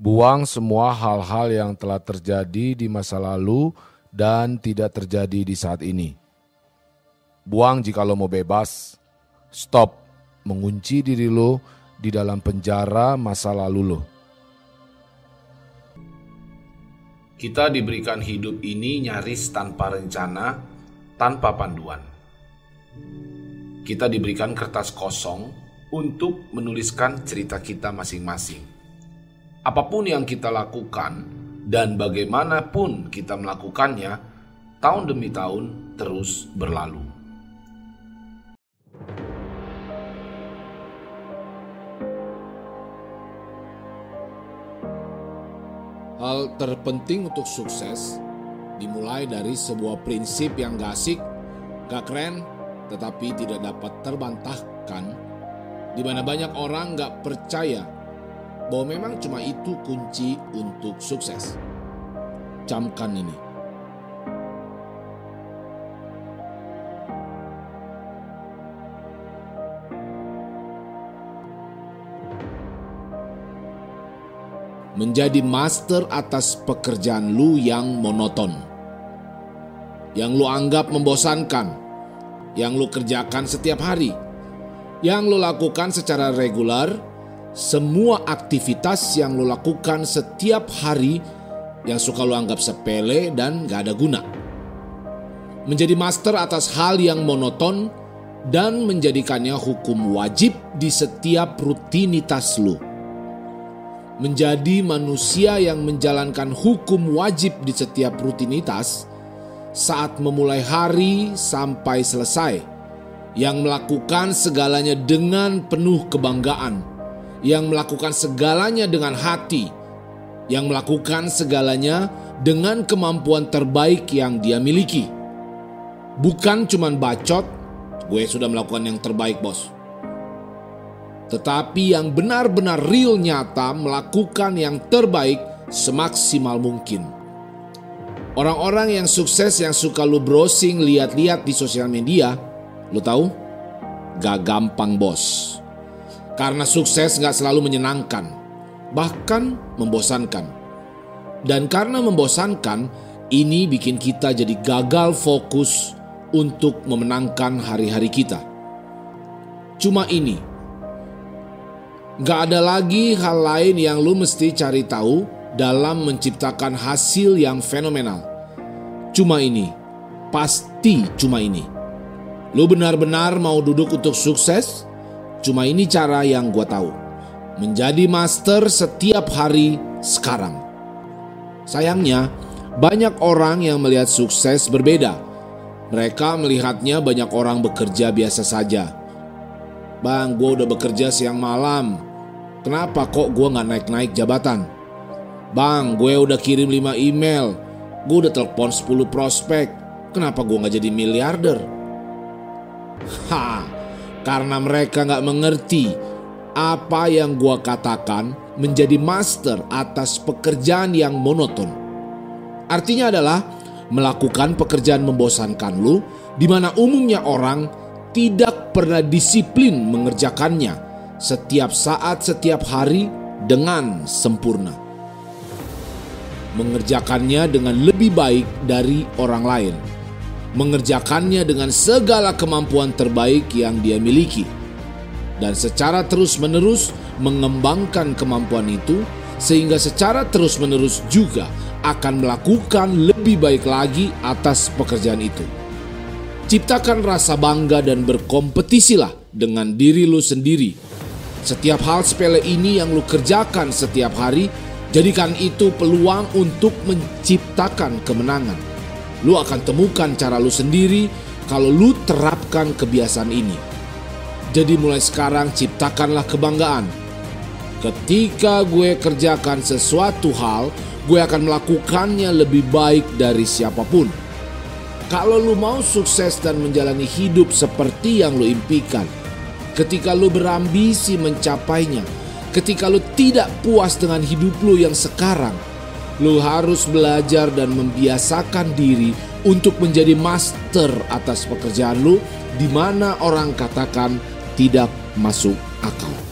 Buang semua hal-hal yang telah terjadi di masa lalu dan tidak terjadi di saat ini. Buang jika lo mau bebas. Stop mengunci diri lo di dalam penjara masa lalu lo. Kita diberikan hidup ini nyaris tanpa rencana, tanpa panduan. Kita diberikan kertas kosong untuk menuliskan cerita kita masing-masing apa pun yang kita lakukan dan bagaimanapun kita melakukannya, tahun demi tahun terus berlalu. Hal terpenting untuk sukses dimulai dari sebuah prinsip yang gak asik, gak keren, tetapi tidak dapat terbantahkan, di mana banyak orang gak percaya bahwa memang cuma itu kunci untuk sukses. Camkan ini. Menjadi master atas pekerjaan lu yang monoton. Yang lu anggap membosankan. Yang lu kerjakan setiap hari. Yang lu lakukan secara regular semua aktivitas yang lo lakukan setiap hari yang suka lo anggap sepele dan gak ada guna. Menjadi master atas hal yang monoton dan menjadikannya hukum wajib di setiap rutinitas lo. Menjadi manusia yang menjalankan hukum wajib di setiap rutinitas saat memulai hari sampai selesai, yang melakukan segalanya dengan penuh kebanggaan yang melakukan segalanya dengan hati, yang melakukan segalanya dengan kemampuan terbaik yang dia miliki. Bukan cuman bacot, gue sudah melakukan yang terbaik bos. Tetapi yang benar-benar real nyata melakukan yang terbaik semaksimal mungkin. Orang-orang yang sukses yang suka lu browsing lihat-lihat di sosial media, lu tahu? Gak gampang bos. Karena sukses gak selalu menyenangkan, bahkan membosankan. Dan karena membosankan, ini bikin kita jadi gagal fokus untuk memenangkan hari-hari kita. Cuma ini, gak ada lagi hal lain yang lu mesti cari tahu dalam menciptakan hasil yang fenomenal. Cuma ini, pasti cuma ini. Lu benar-benar mau duduk untuk sukses? Cuma ini cara yang gue tahu. Menjadi master setiap hari sekarang. Sayangnya, banyak orang yang melihat sukses berbeda. Mereka melihatnya banyak orang bekerja biasa saja. Bang, gue udah bekerja siang malam. Kenapa kok gue gak naik-naik jabatan? Bang, gue udah kirim 5 email. Gue udah telepon 10 prospek. Kenapa gue gak jadi miliarder? Ha, karena mereka nggak mengerti apa yang gua katakan menjadi master atas pekerjaan yang monoton. Artinya adalah melakukan pekerjaan membosankan lu di mana umumnya orang tidak pernah disiplin mengerjakannya setiap saat setiap hari dengan sempurna. Mengerjakannya dengan lebih baik dari orang lain mengerjakannya dengan segala kemampuan terbaik yang dia miliki, dan secara terus-menerus mengembangkan kemampuan itu, sehingga secara terus-menerus juga akan melakukan lebih baik lagi atas pekerjaan itu. Ciptakan rasa bangga dan berkompetisilah dengan diri lu sendiri. Setiap hal sepele ini yang lu kerjakan setiap hari, jadikan itu peluang untuk menciptakan kemenangan Lu akan temukan cara lu sendiri kalau lu terapkan kebiasaan ini. Jadi mulai sekarang ciptakanlah kebanggaan. Ketika gue kerjakan sesuatu hal, gue akan melakukannya lebih baik dari siapa pun. Kalau lu mau sukses dan menjalani hidup seperti yang lu impikan, ketika lu berambisi mencapainya, ketika lu tidak puas dengan hidup lu yang sekarang, lu harus belajar dan membiasakan diri untuk menjadi master atas pekerjaan lu di mana orang katakan tidak masuk akal.